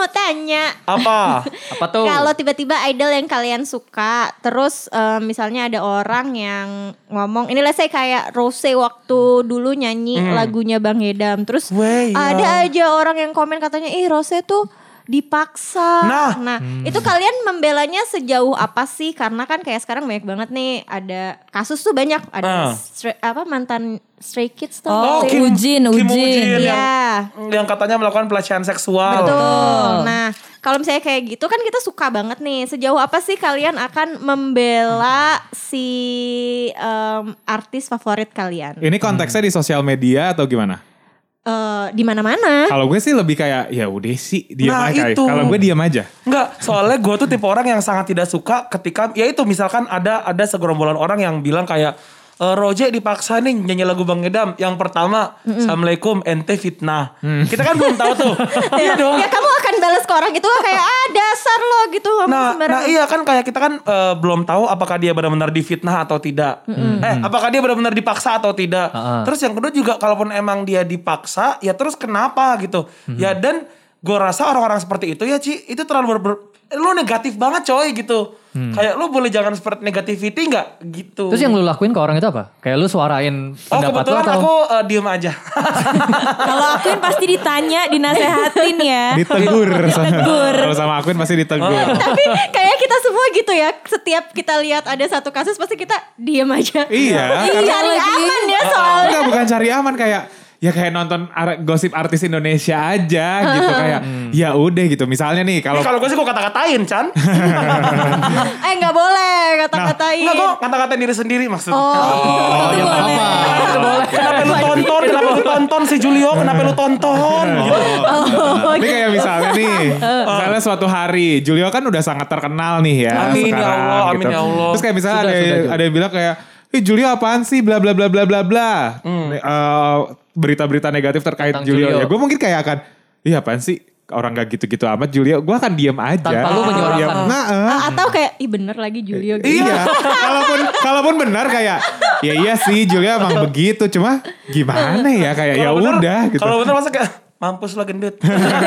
mau tanya. Apa? Apa tuh? Kalau tiba-tiba idol yang kalian suka, terus eh, misalnya ada orang yang ngomong, ini let's say kayak Rose waktu dulu nyanyi lagunya Bang Edam, terus Weh, ya. ada aja orang yang komen katanya, ih Rose tuh dipaksa. Nah. itu kalian membelanya sejauh apa sih? Karena kan kayak sekarang banyak banget nih ada kasus tuh banyak, ada Ah. stray- apa mantan Stray Kids tuh. Oh, Stray- Ujin, Kim Ujin. Ujin yang, Iya. yang katanya melakukan pelecehan seksual. Betul. Nah, kalau misalnya kayak gitu kan kita suka banget nih. Sejauh apa sih kalian akan membela si em, artis favorit kalian? Ini konteksnya di sosial media atau gimana? Eh, di mana-mana. Kalau gue sih lebih kayak ya udah sih diam Nah, aja. itu. Kalau gue diam aja. Enggak, soalnya gue tuh tipe orang yang sangat tidak suka ketika ya itu misalkan ada ada segerombolan orang yang bilang kayak e, Roje dipaksa nih nyanyi lagu Bang Edam. Yang pertama, Assalamualaikum ente fitnah. Kita kan belum tahu tuh. iya dong. Ya kamu balas ke orang itu kayak ah dasar lo gitu ngomong Nah, sembarangan. nah iya kan kayak kita kan eh, belum tahu apakah dia benar-benar difitnah atau tidak. Eh, apakah dia benar-benar dipaksa atau tidak. Ah. Terus yang kedua juga kalaupun emang dia dipaksa, ya terus kenapa gitu. Ya dan gue rasa orang-orang seperti itu ya Ci, itu terlalu ber- lu negatif banget coy gitu. Kayak lu boleh jangan seperti negativity nggak gitu. Terus yang lu lakuin ke orang itu apa? Kayak lu suarain Oh pendapat lu kebetulan atau? aku eh, diem aja. Kalau akuin pasti ditanya, dinasehatin ya. Ditegur. Ditegur. Kalau sama akuin pasti ditegur. Tapi kayak kita semua gitu ya. Setiap kita lihat ada satu kasus pasti kita diem aja. Iya. Ih, cari aman ya soalnya. Enggak bukan cari aman kayak ya kayak nonton ar- gosip artis Indonesia aja gitu kayak ya udah gitu misalnya nih kalau Kalau gue sih gue kata-katain Chan. Eh nggak boleh kata-katain. Enggak gue kata-katain diri sendiri maksudnya. Oh, ya nggak apa. Kenapa lu tonton? Kenapa lu tonton si Julio? Kenapa lu tonton? Gitu. ini kayak misalnya nih misalnya suatu hari Julio kan udah sangat terkenal nih ya Amin ya sekarang Allah, amin gitu. ya Allah. terus kayak misalnya Sudah, ada sudah, ada yang bilang kayak Ih Julio apaan sih bla bla bla bla bla bla Hmm. Eh, berita-berita negatif terkait Tentang Julio. Julio. ya gue mungkin kayak akan iya apaan sih orang gak gitu-gitu amat Julio gue akan diem aja Tanpa lu menyuarakan. Diem. Nah, eh. Ah, atau kayak ih bener lagi Julio gitu. Iya, kalaupun kalaupun benar kayak ya iya sih Julia emang begitu, cuma gimana ya kayak ya udah gitu. Kalau bener masa kayak mampus lah gendut.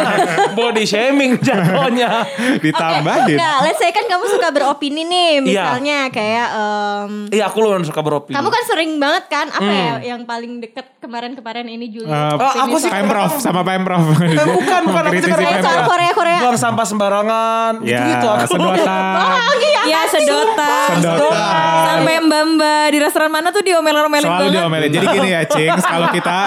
Body shaming jatuhnya. Ditambahin. Nah, let's say kan kamu suka beropini nih, Iya. misalnya kayak em, Iya aku loh suka beropini. kamu kan sering banget kan apa ya yang paling deket kemarin-kemarin ini Julio. Eh, Oh, aku sih- Pemprov sama Pemprov. Eh, bukan, bukan. Aku suka Kayak soal. Korea Korea. Buang sampah sembarangan. Ya, Gitu-gitu aku. sedotan. Oh, iya, Ya sedotan. Sedotan. Sampai mbak-mbak di restoran mana tuh diomelin-omelin Selalu banget. diomelin. Jadi gini ya, Cings, kalau kita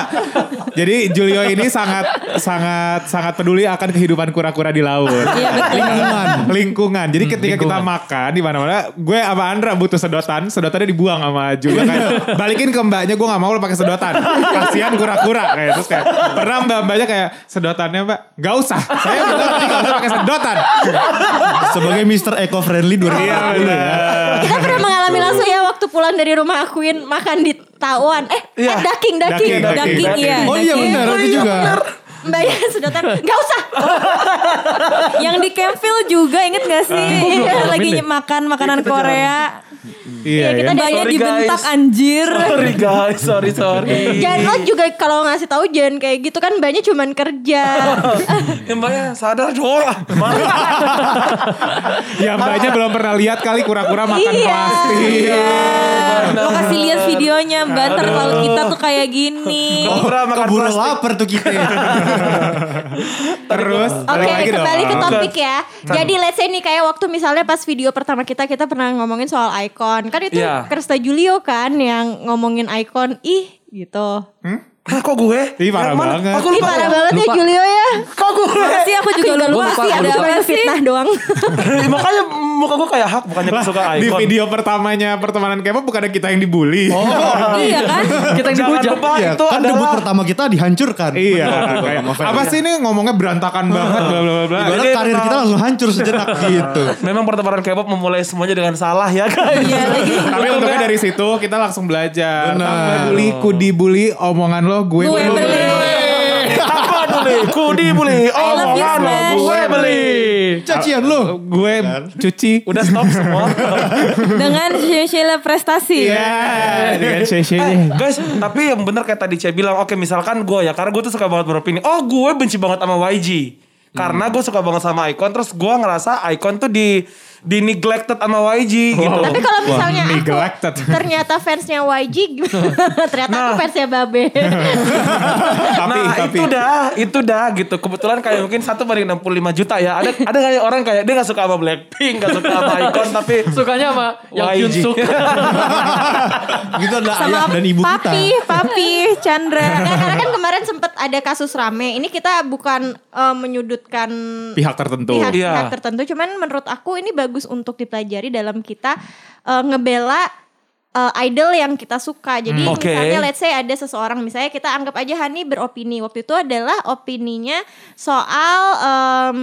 jadi Julio ini sangat sangat sangat peduli akan kehidupan kura-kura di laut. Iya betul. Lingkungan. lingkungan. Jadi ketika kita lingkungan. makan di mana-mana, gue sama Andra butuh sedotan, sedotannya dibuang sama Julia kan. Balikin ke mbaknya, gue nggak mau lo pakai sedotan. Kasihan kura-kura kayak terus kayak pernah mbak mbaknya kayak sedotannya mbak, gak usah. Saya bilang tadi gak usah pakai sedotan. Sebagai Mr. Eco Friendly 2020 Iya ya. benar. Kita pernah mengalami langsung ya waktu pulang dari rumah Akuin makan di Taiwan. Eh, Iya. eh daking daking. Daking, daking. Daging iya. Oh iya daging. benar, aku juga. Mbaknya sedotan, gak usah. Yang di Campville juga inget gak sih? Kita lagi makan makanan Korea. Iya, kita ya. Mbaknya Sorry, dibentak guys. anjir. Sorry guys, sorry sorry. Jangan lo juga kalau ngasih tahu jangan kayak gitu kan mbaknya cuman kerja. Ya mbaknya sadar dong. Ya mbaknya belum pernah lihat kali kura-kura makan Iya. plastik. Lihat videonya Mbak ntar laut kita tuh kayak gini. Makan Keburu plastik. lapar tuh kita. Terus Oke, dong. kembali ke topik ya. Jadi let's say nih kayak waktu misalnya pas video pertama kita kita pernah ngomongin soal icon. Kan itu Iya. Krista Julio kan yang ngomongin icon ih gitu. Hah, kok gue? Ih, parah Yang mana? banget. Aku Ih lupa. parah banget ya Lupa. Julio ya. Kok gue? Pasti aku juga Aku lupa lupa, sih ada lupa. apa sih? fitnah doang. Makanya muka gue kayak hak bukannya Lah, suka di icon. video pertamanya pertemanan K-pop bukan ada kita yang dibully. Iya kan? Kita yang Jangan dihujat. lupa Iya, itu kan debut adalah pertama kita dihancurkan. Iya, kayak, apa sih ini ngomongnya berantakan banget bla bla bla. Ibarat karir memang- kita langsung hancur sejenak gitu. Memang pertemanan K-pop memulai semuanya dengan salah ya guys. Iya lagi. Tapi untungnya dari situ kita langsung belajar. Benar. Tanpa bully, ku dibully, omongan lo gue, Gue beli. beli. Apa beli? Ku dibully. I love you, Omongan lo Smash. gue beli. Cacian lu. Gue cuci. Udah stop semua. Dengan Sheila prestasi. Iya, dengan sheshe Eh, guys, tapi yang bener kayak tadi Cia bilang, oke misalkan gue ya, karena gue tuh suka banget beropini. Oh, gue benci banget sama YG. Karena gue suka banget sama Icon, terus gue ngerasa Icon tuh di di neglected sama YG gitu. Tapi kalau misalnya aku neglected. ternyata fansnya YG ternyata aku Nah. fansnya Babe. Tapi, nah tapi. itu dah, itu dah gitu. Kebetulan kayak mungkin satu banding 65 juta ya. Ada ada kayak orang kayak dia gak suka sama Blackpink, gak suka sama Icon, tapi Sukanya sama yang YG. Gitu adalah sama ayah dan ibu kita. papi, papi, Chandra. Nah, karena kan kemarin sempet ada kasus rame. Ini kita bukan eh, menyudutkan Pihak tertentu. pihak, Iya. pihak tertentu. Cuman menurut aku ini bagus untuk dipelajari dalam kita eh, ngebela eh, idol yang kita suka. Jadi Hmm, oke. misalnya let's say ada seseorang misalnya kita anggap aja Hani beropini. Waktu itu adalah opininya soal eh,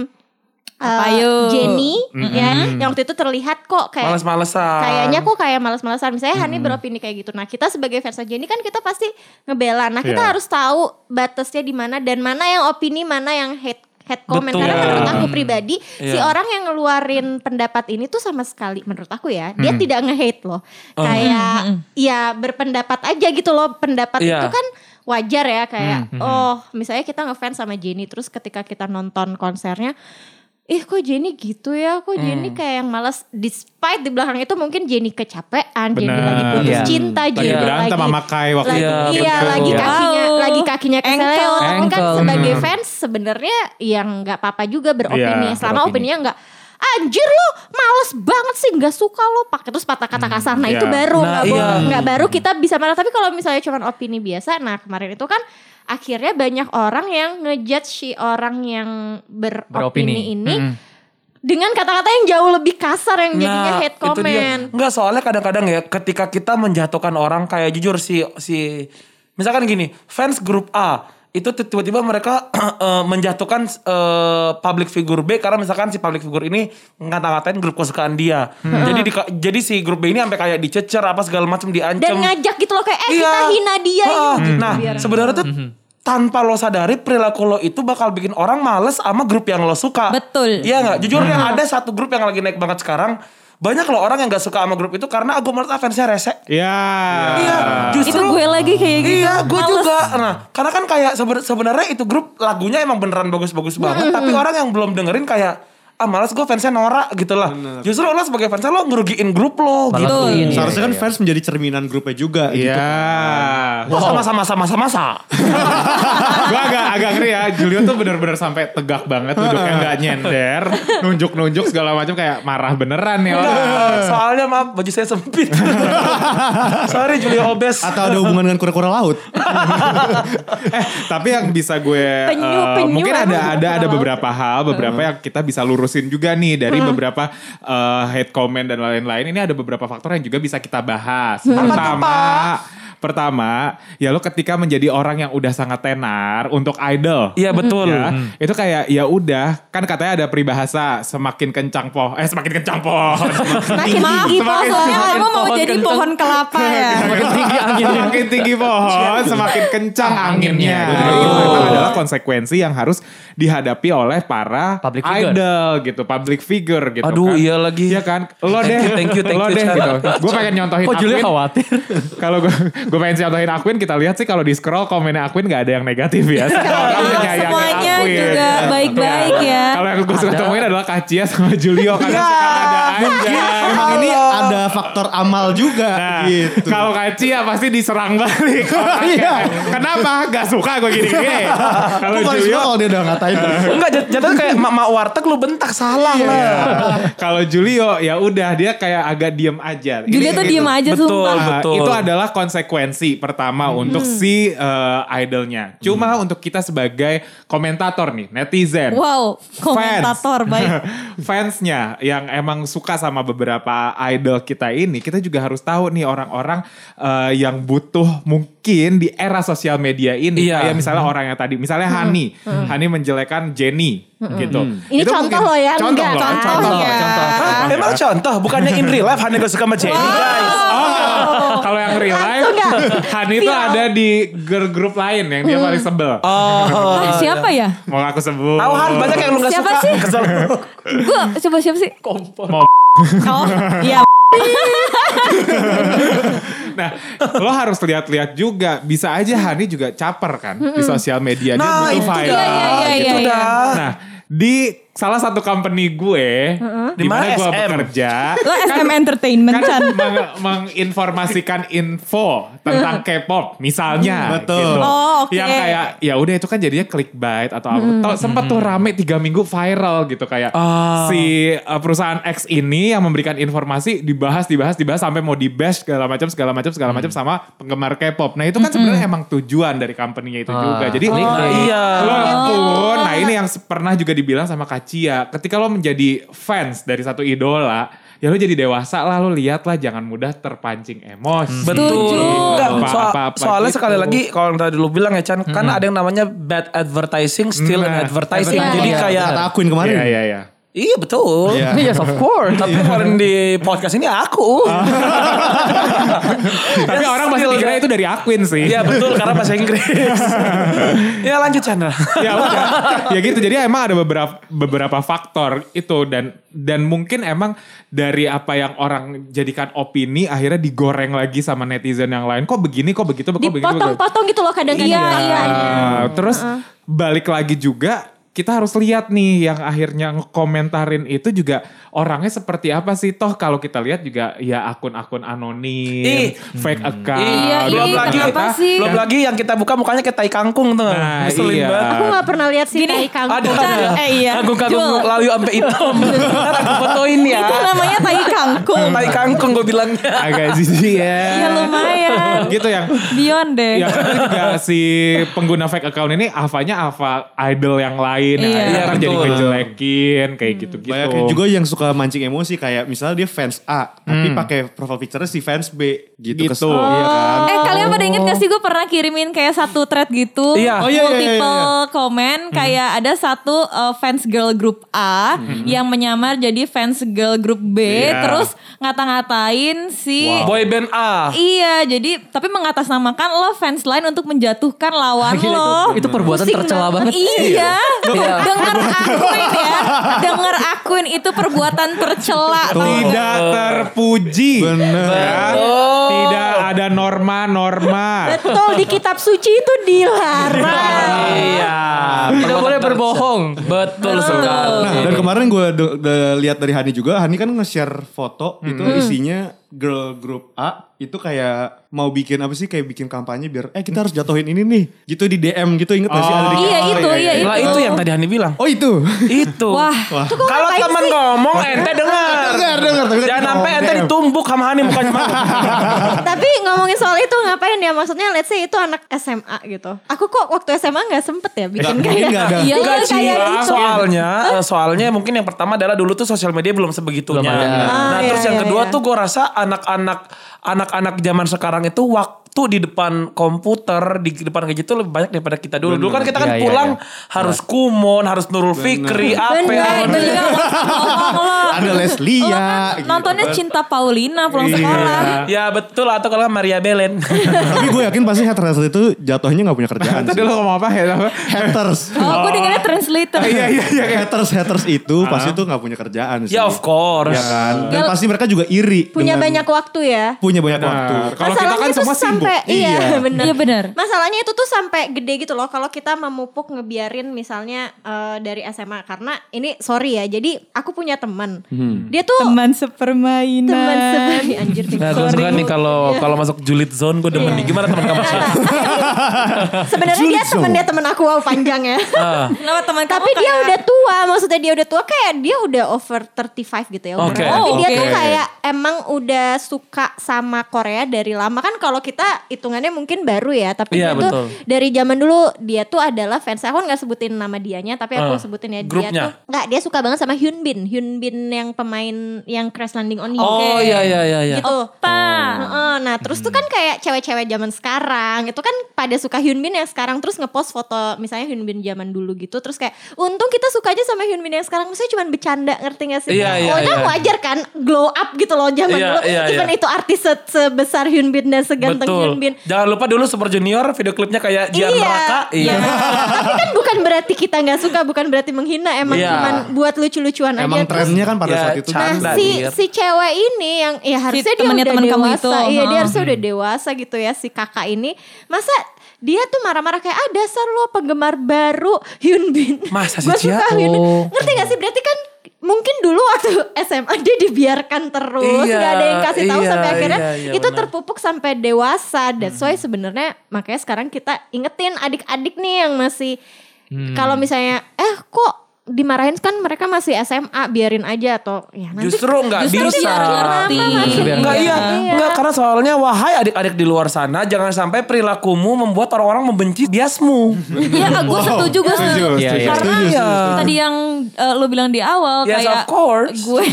Apa yuk? Jenny ya yang waktu itu terlihat kok kayak males-malesan. kayaknya kok kayak males-malesan misalnya Hani Hmm. beropini kayak gitu nah kita sebagai fans Jenny kan kita pasti ngebela nah kita Iya. harus tahu batasnya di mana dan mana yang opini mana yang hate hate comment Betul. karena menurut aku pribadi si Iya. orang yang ngeluarin pendapat ini tuh sama sekali menurut aku ya dia Hmm. tidak nge-hate loh kayak ya berpendapat aja gitu loh pendapat Iya. itu kan wajar ya kayak oh misalnya kita ngefans sama Jenny terus ketika kita nonton konsernya ih kok Jenny gitu ya kok Jenny Hmm. kayak yang malas despite di belakang itu mungkin Jenny kecapean Jenny Bener. lagi putus Iya. cinta Lagi Jenny berantem lagi sama Kai waktu lagi, itu. iya Betul. lagi kakinya Wow. lagi kakinya keseleo tapi kan sebagai Hmm. fans sebenarnya yang nggak apa-apa juga beropini Iya, selama beropini. opininya nggak anjir lo males banget sih nggak suka lo pakai terus patah kata kasar nah iya. itu baru Nah, nggak iya. nggak baru kita bisa marah tapi kalau misalnya cuma opini biasa nah kemarin itu kan akhirnya banyak orang yang ngejudge si orang yang beropini, Beropini. ini Mm-mm. dengan kata-kata yang jauh lebih kasar yang jadinya Nah, hate comment. Enggak, soalnya kadang-kadang ya ketika kita menjatuhkan orang kayak jujur si si misalkan gini, fans grup A itu tiba-tiba mereka eh, menjatuhkan eh, public figure B karena misalkan si public figure ini ngata-ngatain grup kesukaan dia. Jadi di- jadi si grup B ini sampai kayak dicecer apa segala macam diancam. Dan ngajak gitu loh kayak eh kita Iya. hina dia Ah, yuk. gitu, Nah, biar- sebenarnya tuh tanpa lo sadari perilaku lo itu bakal bikin orang males sama grup yang lo suka. Betul. Iya nggak? Jujur yang ada satu grup yang lagi naik banget sekarang. Banyak loh orang yang gak suka sama grup itu karena aku menurut ah, fansnya rese. Iya. Iya, justru Itu gue lagi kayak gitu. Iya, gue Males. juga. Nah, karena kan kayak seben- sebenarnya itu grup lagunya emang beneran bagus-bagus banget, tapi orang yang belum dengerin kayak ah malas gue fansnya Nora gitu lah. Justru lo sebagai fansnya lo ngerugiin grup lo Malah gitu. ini. Seharusnya kan fans menjadi cerminan grupnya juga gitu. Iya. Wah, sama-sama sama-sama sama. gue agak agak ngeri ya Julio tuh bener-bener sampai tegak banget duduknya nggak nyender nunjuk-nunjuk segala macam kayak marah beneran nih orang Enggak, soalnya maaf baju saya sempit. Sorry Julia Obes. Atau ada hubungan dengan kura-kura laut. eh tapi yang bisa gue Penyu, eh, penyu mungkin ada ada ada beberapa hal beberapa yang kita bisa lurusin juga nih dari beberapa eh, hate comment dan lain-lain. Ini ada beberapa faktor yang juga bisa kita bahas. Pertama pertama ya lo ketika menjadi orang yang udah sangat tenar untuk idol Iya betul. ya itu kayak ya udah kan katanya ada peribahasa semakin kencang pohon eh semakin kencang pohon Semakin tinggi Oh, semakin kamu mau pohon jadi kenceng. pohon kelapa ya. semakin tinggi anginnya. Semakin tinggi pohon, semakin kencang anginnya. Anginnya. Jadi itu memang adalah konsekuensi yang harus dihadapi oleh para Public figure. idol gitu, public figure gitu Aduh, kan. iya lagi. Iya kan? Lo Thank deh, you, thank you, thank lo you, deh gitu. Gue pengen nyontohin Kok Julia khawatir? Kalau gue gue pengen nyontohin Aquin, kita lihat sih kalau di scroll komennya Aquin gak ada yang negatif ya. Semua orang menyayangi Semuanya Aquin. juga baik-baik ya. Kalau yang gue suka temuin adalah Kacia sama Julio karena suka ada aja. Emang ini ada faktor amal juga Nah, gitu. kalau Kaci ya pasti diserang balik. otaknya. Kenapa? Gak suka gue gini-gini. Kalau Julio, kalau dia udah ngatain. Enggak, jat- jatuhnya kayak mak-mak warteg lu bentak salah Iya. lah. kalau Julio ya udah dia kayak agak diem aja. Julio tuh diem aja Betul. sumpah. Nah, betul. itu adalah konsekuensi pertama untuk si eh, idolnya. Cuma untuk kita sebagai komentator nih, netizen. Wow, komentator Fans. baik. Fansnya yang emang suka sama beberapa idol kita ini, kita juga harus tahu nih orang-orang eh, yang butuh mungkin di era sosial media ini. Iya. Kayak misalnya orang yang tadi, misalnya Hani. Hani menjelekan Jenny gitu. Ini Itu contoh mungkin- loh ya, Contoh enggak, loh, contoh contoh, ya. contoh. Hah, emang contoh, bukannya in real life hanya gak suka sama Jenny guys. Oh, kalau yang real life? Hani tuh Viral. ada di girl group lain yang dia paling sebel. Oh, Hah, siapa ya? Mau aku sebut. tahu Han banyak yang lu gak Siapa suka. sih? Kesel. Gue coba siapa sih? Mau Oh, iya. Nah, lo harus lihat-lihat juga. Bisa aja Hani juga caper kan di sosial media. Dia Nah, butuh itu viral. dah. Iya, iya, iya, itu iya. dah. Nah, di salah satu company gue di Di mana? gue bekerja. Lo SM Entertainment kan meng- menginformasikan info tentang K-pop misalnya Betul. gitu. Oh, oke. yang kayak ya udah itu kan jadinya clickbait atau apa. Tau- sempat tuh rame tiga minggu viral gitu kayak Ah. si uh, perusahaan X ini yang memberikan informasi dibahas dibahas dibahas sampai mau di bash segala macam segala macam segala macam sama penggemar K-pop. Nah itu kan sebenarnya emang tujuan dari company-nya itu Ah. juga. Jadi Nah, iya. Walaupun, nah ini yang pernah juga dibilang sama Kacia, ketika lo menjadi fans dari satu idola, ya lo jadi dewasa lah, lo lihat lah, jangan mudah terpancing emosi. Betul. Enggak, Apa- soal- apa-apa soalnya gitu. sekali lagi kalau tadi lu bilang ya Chan, kan ada yang namanya bad advertising still an Nah, advertising. advertising. Jadi Iya. kayak Kata akuin kemarin. Iya, iya, iya. Iya betul. Iya. Yes of course. Tapi kemarin di podcast ini aku. Tapi orang pasti dikira itu dari Aquin sih. Iya betul karena bahasa Inggris. ya lanjut Chandra. ya udah. ya gitu. Jadi emang ada beberapa beberapa faktor itu dan dan mungkin emang dari apa yang orang jadikan opini akhirnya digoreng lagi sama netizen yang lain. Kok begini, kok begitu, kok begitu. begitu. Dipotong-potong gitu loh kadang-kadang. Iya, iya. Ah, terus balik lagi juga kita harus lihat nih yang akhirnya ngekomentarin itu juga orangnya seperti apa sih toh kalau kita lihat juga ya akun-akun anonim, Ih. fake account. Iya, belum ih, lagi kita- sih? belum lagi yang kita buka mukanya kayak tai kangkung tuh. Nah, Ngeselin iya. banget. Aku gak pernah lihat si Gini, tai kangkung. Ada ada. eh, iya. Kangkung-kangkung layu sampai hitam. Ntar aku fotoin ya. Itu namanya tai kangkung. Tai kangkung gue bilangnya. Agak jijik ya. Iya lumayan. gitu yang Beyond deh. Ya kan juga si pengguna fake account ini Avanya Ava idol yang lain Iya. yang Iya, akhirnya jadi betul. ngejelekin kayak gitu-gitu. Banyak juga yang suka mancing emosi kayak misalnya dia fans A tapi pakai profile picture si fans B gitu. Gitu. Kes- Iya kan. Eh kalian pada inget gak sih gue pernah kirimin kayak satu thread gitu Iya. Oh, iya, iya, iya, Multiple komen Kayak ada satu uh, fans girl group A Yang menyamar jadi fans girl group B Iya. Terus ngata-ngatain si Boy band A. Iya jadi Tapi mengatasnamakan lo fans lain untuk menjatuhkan lawan Gila, lo itu- itu perbuatan Pusing tercela banget. Iya Iya. Dengar akun ya Dengar akun itu perbuatan tercela? Tidak terpuji. Bener. Ya. Tidak ada norma-norma. Betul di kitab suci itu dilarang. Iya. Tidak boleh berbohong. Betul sekali. Nah, dan kemarin gue lihat dari Hani juga, Hani kan nge-share foto itu isinya girl group A itu kayak mau bikin apa sih kayak bikin kampanye biar eh kita harus jatuhin ini nih. Gitu di DM gitu inget gak sih ada di Iya Oh, itu iya Lah itu itu yang tadi Hani bilang. Oh itu. Itu. Wah Kalau ngapain teman sih? ngomong ente dengar. Dengar, dengar, tapi Jangan sampai ente ditumbuk sama Hani mukanya mana. Tapi ngomongin soal itu ngapain ya? Maksudnya let's say itu anak SMA gitu. Aku kok waktu SMA nggak sempet ya bikin Nggak, kayak ada. Iya sih, kayak gitu. soalnya eh, soalnya mungkin yang pertama adalah dulu tuh sosial media belum sebegitunya. Belum ada. Nah, Ah, terus iya, yang iya, kedua iya. tuh gue rasa anak-anak anak-anak zaman sekarang itu waktu di depan komputer di depan kayak gitu lebih banyak daripada kita dulu. Dulu kan kita kan iya, pulang iya. harus kumon, harus Nurul Fikri, apa Bener, Bener ngomong lo. Ada ya. kan nontonnya. Cinta Paulina pulang Iya. sekolah. Ya betul atau kalau Maria Belen. Tapi gue yakin pasti haters itu jatuhnya gak punya kerjaan Tadi lo ngomong apa ya? Apa? Haters. Oh, gue dengernya translator. Iya iya iya. haters haters itu pasti tuh gak punya kerjaan sih. ya of course. Ya kan. Dan pasti mereka juga iri. punya banyak waktu ya. punya banyak Nah, waktu. Kalau kita kan Masalahnya semua sibuk. sampai iya, benar. Iya benar. Masalahnya itu tuh sampai gede gitu loh kalau kita memupuk ngebiarin misalnya eh, dari SMA karena ini sorry ya. Jadi aku punya teman. Dia tuh Teman sepermainan. teman seperti anjir Nah, gue suka nih kalau kalau masuk julid zone gue demen nih. Gimana teman kamu sih? Sebenarnya dia temen dia temen aku wow panjang ya. Ah. Kenapa teman Tapi dia kayak- udah tua, maksudnya dia udah tua kayak dia udah over 35 gitu ya. Oke. Tapi Oh, dia tuh kayak emang udah suka sama Korea dari lama kan kalau kita hitungannya mungkin baru ya, tapi dia tuh betul. dari zaman dulu dia tuh adalah fans. Aku nggak sebutin nama dianya, tapi aku Ah, sebutin ya dia tuh nggak dia suka banget sama Hyun Bin, Hyun Bin yang pemain yang Crash Landing on You. Oh iya iya iya iya. Gitu. Pak. Heeh, nah terus tuh kan kayak cewek-cewek zaman sekarang itu kan pada suka Hyun Bin yang sekarang terus ngepost foto misalnya Hyun Bin zaman dulu gitu terus kayak untung kita suka aja sama Hyun Bin yang sekarang maksudnya cuma bercanda ngerti gak sih? Iya, iya, oh itu iya. wajar kan glow up gitu loh zaman Iya, dulu iya, even iya. itu artis sebesar Hyun Bin dan seganteng Betul. betul. Hyunbin. Jangan lupa dulu Super Junior video klipnya kayak Jian Iya. Raka. Iya. Tapi kan bukan berarti kita nggak suka, bukan berarti menghina, emang Iya. cuman buat lucu-lucuan aja. Emang trennya kan pada Ya, saat itu. Canda. Nah si Dir. si cewek ini yang ya harusnya dia temennya udah temen kamu dewasa, itu, iya dia ha. harusnya udah dewasa gitu ya si kakak ini. Masa dia tuh marah-marah kayak ah dasar lo penggemar baru Hyunbin. Masa sih, Gue Cia? suka Hyunbin. Oh. Ngerti gak sih berarti kan mungkin dulu waktu SMA dia dibiarkan terus Iya, ada yang kasih tahu iya, sampai akhirnya iya, iya, itu benar. terpupuk sampai dewasa. That's why sebenarnya makanya sekarang kita ingetin adik-adik nih yang masih kalau misalnya eh kok dimarahin kan mereka masih SMA biarin aja atau ya nanti Justru nggak bisa. ngerti. Enggak iya, Iya. enggak karena soalnya wahai adik-adik di luar sana jangan sampai perilakumu membuat orang-orang membenci biasmu. Iya, gue setuju, gue setuju. Iya, iya. Karena ya Tadi yang eh, lo bilang di awal Yes, kayak of course. gue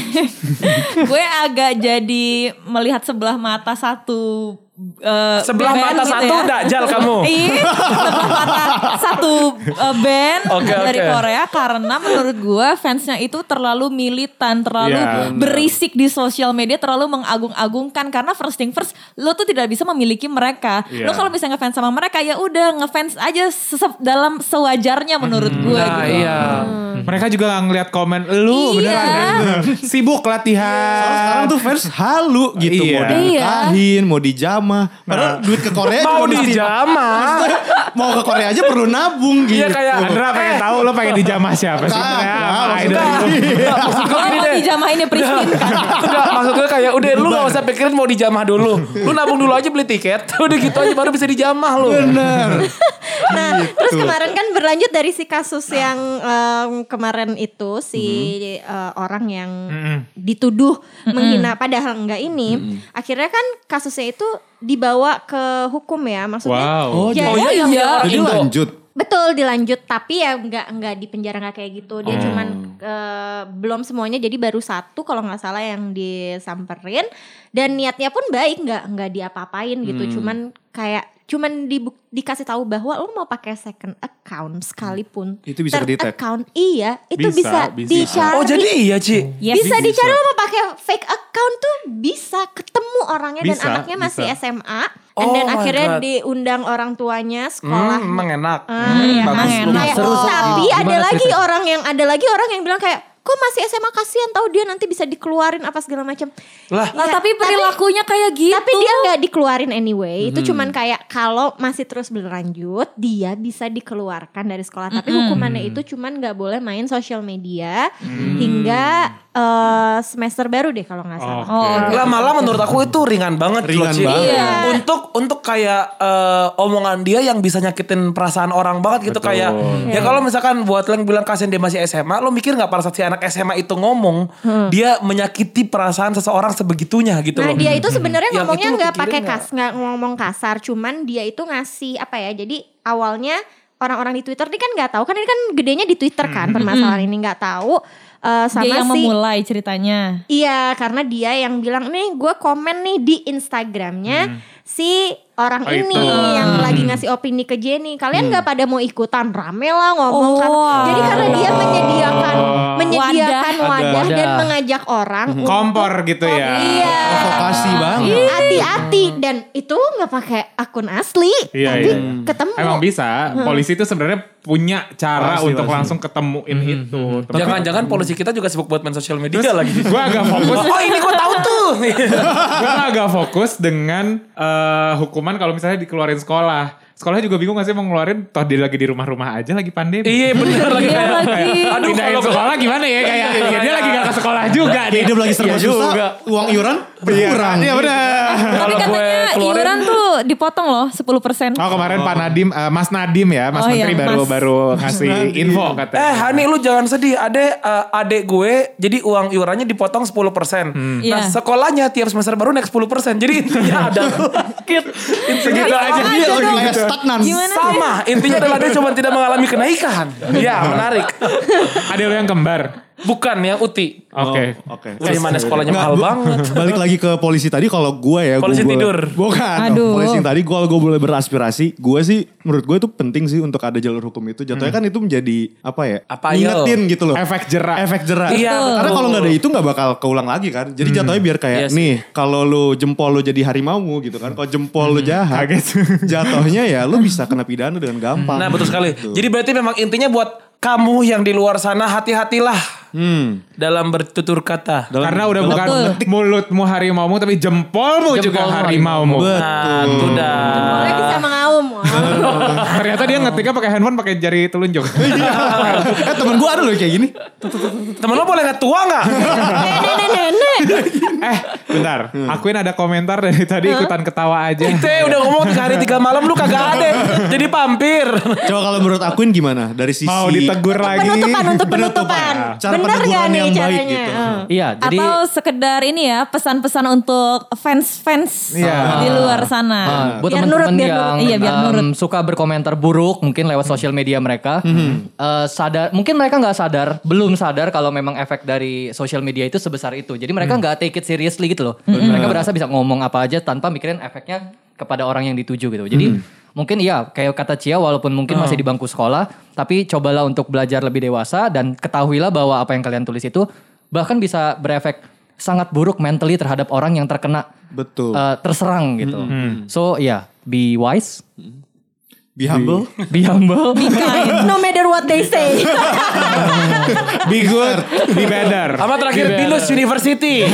gue agak jadi melihat sebelah mata satu eh, sebelah band mata gitu satu ya. dajal kamu. Iya, sebelah mata satu eh, band Oke, dari oke. Korea karena menurut gue fansnya itu terlalu militan, terlalu Iya, benar. berisik di sosial media, terlalu mengagung-agungkan karena first thing first lo tuh tidak bisa memiliki mereka. Iya. Lo kalau misalnya ngefans sama mereka ya udah ngefans aja dalam sewajarnya menurut gue Nah, gitu. iya. Mereka juga nggak ngeliat komen lu Iya. beneran kan? sibuk latihan. Sekarang tuh fans halu gitu Iya. mau dinikahin, mau dijamah. Padahal duit ke Korea Mau mesti- dijamah. mau ke Korea aja perlu nabung gitu. Iya kayak Andra pengen tahu lo pengen dijamah siapa sih? Itu? Maksud gue Kalau gini mau deh. dijamahinnya Pristin kan. Enggak, maksud gue kayak udah lu gak usah pikirin mau dijamah dulu. Lu nabung dulu aja beli tiket. Udah gitu aja baru bisa dijamah lu. Bener. Nah, terus kemarin kan berlanjut dari si kasus yang em, kemarin itu si eh, orang yang dituduh menghina padahal enggak ini, akhirnya kan kasusnya itu dibawa ke hukum ya, maksudnya. Wow. Oh, jadi- Oh iya, iya. Jadi Indo. lanjut. Betul dilanjut tapi ya nggak nggak di penjara nggak kayak gitu dia Oh. cuman eh, belum semuanya jadi baru satu kalau nggak salah yang disamperin dan niatnya pun baik nggak nggak diapa-apain gitu Hmm. cuman kayak cuman dibu- dikasih tahu bahwa lo mau pakai second account sekalipun Itu bisa kedetek. account iya itu Bisa, bisa, bisa. dicari Oh jadi iya Ci. Yes. bisa dicari lo mau pakai fake account tuh bisa ketemu orangnya dan Bisa, anaknya masih bisa. SMA Oh and then akhirnya God. diundang orang tuanya sekolah Hmm, emang enak. Ah, iya. bagus. Emang enak. Seru, seru. tapi Gimana ada lagi orang yang ada lagi orang yang bilang kayak kok masih SMA kasihan tahu dia nanti bisa dikeluarin apa segala macam. Lah, Lah, Ya, tapi perilakunya kayak gitu. Tapi dia nggak dikeluarin anyway. Itu cuman kayak kalau masih terus berlanjut dia bisa dikeluarkan dari sekolah. Tapi hukumannya itu cuman nggak boleh main sosial media hingga eh, semester baru deh kalau nggak salah. Oh, oke. Lah malah menurut aku itu ringan banget Ringan banget. Iya. Untuk untuk kayak eh, omongan dia yang bisa nyakitin perasaan orang banget gitu Betul. kayak ya kalau misalkan buat lo yang bilang kasihan dia masih SMA, lo mikir nggak pada saat si anak SMA itu ngomong dia menyakiti perasaan seseorang sebegitunya gitu Nah loh. dia itu sebenarnya Yang ngomongnya nggak pakai kas, nggak ngomong kasar, cuman dia itu ngasih apa ya? Jadi awalnya orang-orang di Twitter ini kan nggak tahu kan ini kan gedenya di Twitter kan permasalahan ini nggak taau eh, sama dia yang si memulai ceritanya. iya karena dia yang bilang nih gue komen nih di Instagramnya si orang Oh, ini itu. yang lagi ngasih opini ke Jenny kalian nggak pada mau ikutan rame lah ngomong Oh, kan. jadi karena dia menyediakan Oh. menyediakan Wadah. wadah, dan Wadah. mengajak orang untuk- Kompor gitu ya. Iya. Provokasi banget. Hati-hati dan itu nggak pakai akun asli, Iya, tapi iya. ketemu. Emang bisa. Polisi itu sebenarnya punya cara Pasti, untuk pasti. langsung ketemuin itu. Tapi Jangan-jangan polisi kita juga sibuk buat main sosial media lagi. gue agak fokus. oh ini gue tahu tuh. gue agak fokus dengan eh, hukuman kalau misalnya dikeluarin sekolah. Sekolahnya juga bingung gak sih mau ngeluarin toh dia lagi di rumah-rumah aja lagi pandemi. iya bener lagi Iya kayak. lagi. Aduh Pindahin kalau sekolah gimana ya kayak ya dia lagi gak ke sekolah juga nih. Hidup lagi serba Iya susah. juga. Uang iuran berkurang. Iya benar. Tapi Kalau gue katanya keluarin- iuran tuh dipotong loh 10%. Oh kemarin Pak Nadim, eh, Mas Nadim ya, Mas Oh, iya, Menteri baru Mas. baru ngasih info katanya. Eh Hani lu jangan sedih Ade eh, adek gue Jadi uang iurannya dipotong 10% Nah Iya. sekolahnya tiap semester baru naik 10% Jadi intinya ada Kit Intinya Segitu adalah aja. Dia lagi stagnan. Sama Intinya adalah dia cuma tidak mengalami kenaikan Ya menarik Ada lo yang kembar. Bukan yang Uti. Oke. Oh, Oke. Dari mana sekolahnya mahal banget. Balik lagi ke polisi tadi kalau gue ya. Polisi gua boleh- tidur. Bukan. Aduh. Polisi yang tadi kalau gue boleh beraspirasi. Gue sih menurut gue itu penting sih untuk ada jalur hukum itu. Jatuhnya kan itu menjadi apa ya. Apa, Ngingetin yo? gitu loh. Efek jerak. Efek jerak. Iya, Karena kalau nggak ada itu nggak bakal keulang lagi kan. Jadi jatuhnya biar kayak Iya sih. nih. Kalau lu jempol lu jadi harimaumu gitu kan. Kalau jempol lu jahat. Kaget. jatuhnya ya lu bisa kena pidana dengan gampang. Nah betul sekali. Gitu. Jadi berarti memang intinya buat kamu yang di luar sana hati-hatilah Hmm. dalam bertutur kata. Dalam- Karena udah bukan mulutmu harimaumu tapi jempolmu juga Jempolmu harimaumu. Nah, itu dah. Boleh bisa mengaum. Wow. Ternyata dia ngetiknya pakai handphone pakai jari telunjuk. eh temen gue ada loh kayak gini. Temen lo boleh nggak tua nggak? Eh, bentar. Akuin ada komentar dari tadi ikutan ketawa aja. Kita udah ngomong tiga hari tiga malam lu kagak ada. Jadi pampir. Coba kalau menurut Akuin gimana? Dari sisi Mau ditegur lagi. Penutupan untuk penutupan. Cara Bener gak peneguran nih yang baik caranya? gitu. Oh. Iya, jadi Atau sekedar ini ya pesan-pesan untuk fans-fans Iya. di luar sana. Ah, buat Biar teman-teman yang. Iya, biar nurut. suka berkomentar buruk mungkin lewat sosial media mereka. Eh, sadar mungkin mereka nggak sadar belum sadar kalau memang efek dari sosial media itu sebesar itu. Jadi mereka nggak take it seriously gitu loh. Mereka berasa bisa ngomong apa aja tanpa mikirin efeknya kepada orang yang dituju gitu. Jadi mungkin iya kayak kata Cia walaupun mungkin masih di bangku sekolah tapi cobalah untuk belajar lebih dewasa dan ketahuilah bahwa apa yang kalian tulis itu bahkan bisa berefek sangat buruk mentally terhadap orang yang terkena Betul. uh, terserang gitu. So yeah, be wise, Be humble. be humble. No matter what they say. Be good, be better. Sama terakhir Binus University.